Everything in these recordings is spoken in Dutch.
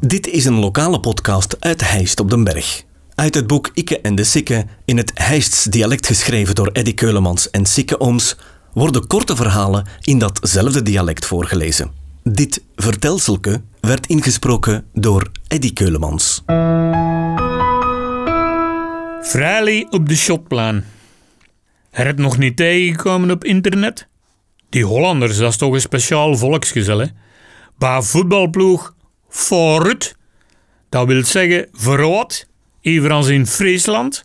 Dit is een lokale podcast uit Heist op den Berg. Uit het boek Ikke en de Sikke, in het Heists dialect geschreven door Eddy Keulemans en Sikke Ooms, worden korte verhalen in datzelfde dialect voorgelezen. Dit vertelselke werd ingesproken door Eddy Keulemans. Vrijly op de shotplaan. Hij het nog niet tegengekomen op internet? Die Hollanders, dat is toch een speciaal volksgezel, hè? Voetbalploeg Forut, dat wil zeggen verrood, evenals in Friesland,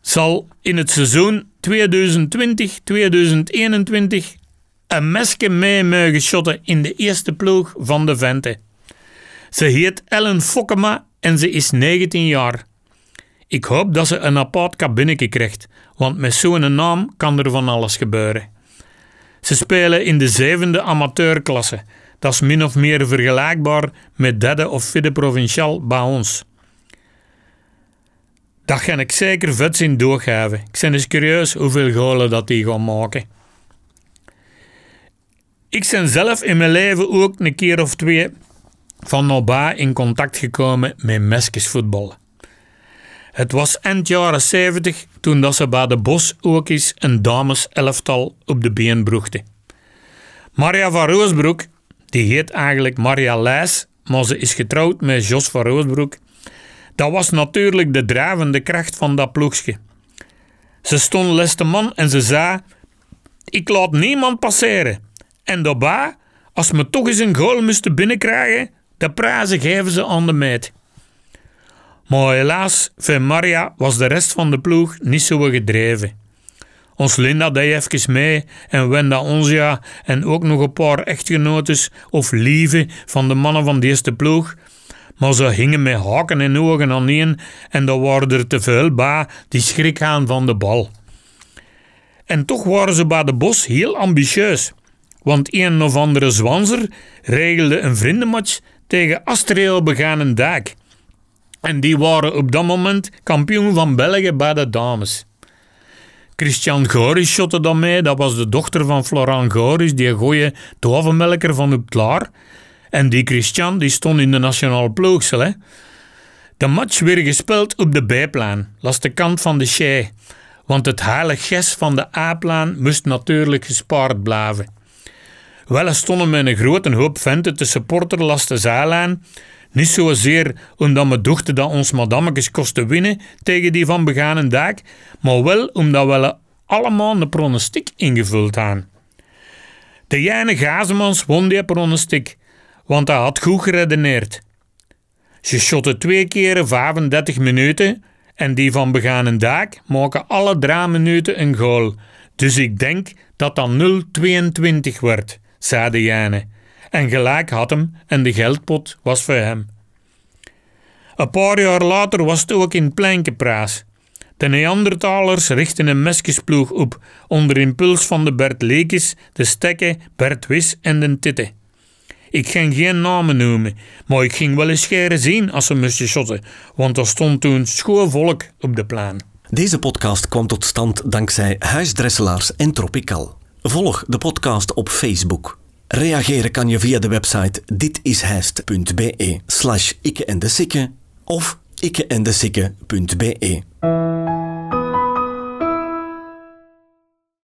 zal in het seizoen 2020-2021 een mesje mee mogen shotten in de eerste ploeg van de Vente. Ze heet Ellen Fokkema en ze is 19 jaar. Ik hoop dat ze een apart kabinetje krijgt, want met zo'n naam kan er van alles gebeuren. Ze spelen in de zevende amateurklasse. Dat is min of meer vergelijkbaar met derde of vierde provinciaal bij ons. Dat ga ik zeker vet zien doorgeven. Ik ben eens curieus hoeveel golen dat die gaan maken. Ik ben zelf in mijn leven ook een keer of twee van nabij in contact gekomen met meskesvoetballen. Het was eind jaren 70 toen dat ze bij de Bos ook eens een dameselftal op de been broegde. Maria van Roosbroek, die heet eigenlijk Maria Leijs, maar ze is getrouwd met Jos van Roosbroek. Dat was natuurlijk de drijvende kracht van dat ploegje. Ze stond les de man en ze zei: Ik laat niemand passeren. En daarbij, als we toch eens een goal moesten binnenkrijgen, de prijzen geven ze aan de meid. Maar helaas, voor Maria was de rest van de ploeg niet zo gedreven. Ons Linda deed mee en Wenda Onzia en ook nog een paar echtgenotes of lieve van de mannen van de eerste ploeg. Maar ze hingen met haken en ogen aan één en daar waren er te veel bij die schrik aan van de bal. En toch waren ze bij de bos heel ambitieus. Want een of andere zwanzer regelde een vriendenmatch tegen Astreel Beganen Dijk. En die waren op dat moment kampioen van België bij de dames. Christian Goris shotte dan mee. Dat was de dochter van Florent Goris, die goeie tovenmelker van op Klaar. En die Christian die stond in de nationale ploegsel. Hè. De match werd gespeeld op de bijplaan, langs de kant van de Schei. Want het heilige ges van de A-plaan moest natuurlijk gespaard blijven. Wel stonden met een grote hoop venten te supporteren langs de zijlijn niet zozeer omdat we dachten dat ons madammekes kosten winnen tegen die van Beganen Dijk, maar wel omdat we allemaal een pronostiek ingevuld hadden. De Jane Gazemans won die pronostiek, want hij had goed geredeneerd. Ze shotten twee keer 35 minuten en die van Beganen Dijk maken alle drie minuten een goal. Dus ik denk dat dat 0-22 wordt, zei de Jane en gelijk had hem en de geldpot was voor hem. Een paar jaar later was het ook in Pleinkepraas. De Neandertalers richtten een meskesploeg op onder impuls van de Bert Lekes, de Stekke, Bert Wis en de Titte. Ik ging geen namen noemen, maar ik ging wel eens scheren zien als ze moesten shotten, want er stond toen schoon volk op de plan. Deze podcast kwam tot stand dankzij Huisdresselaars en Tropical. Volg de podcast op Facebook. Reageren kan je via de website ditishijst.be slash ikke en de sikke of ikkeendesikke.be.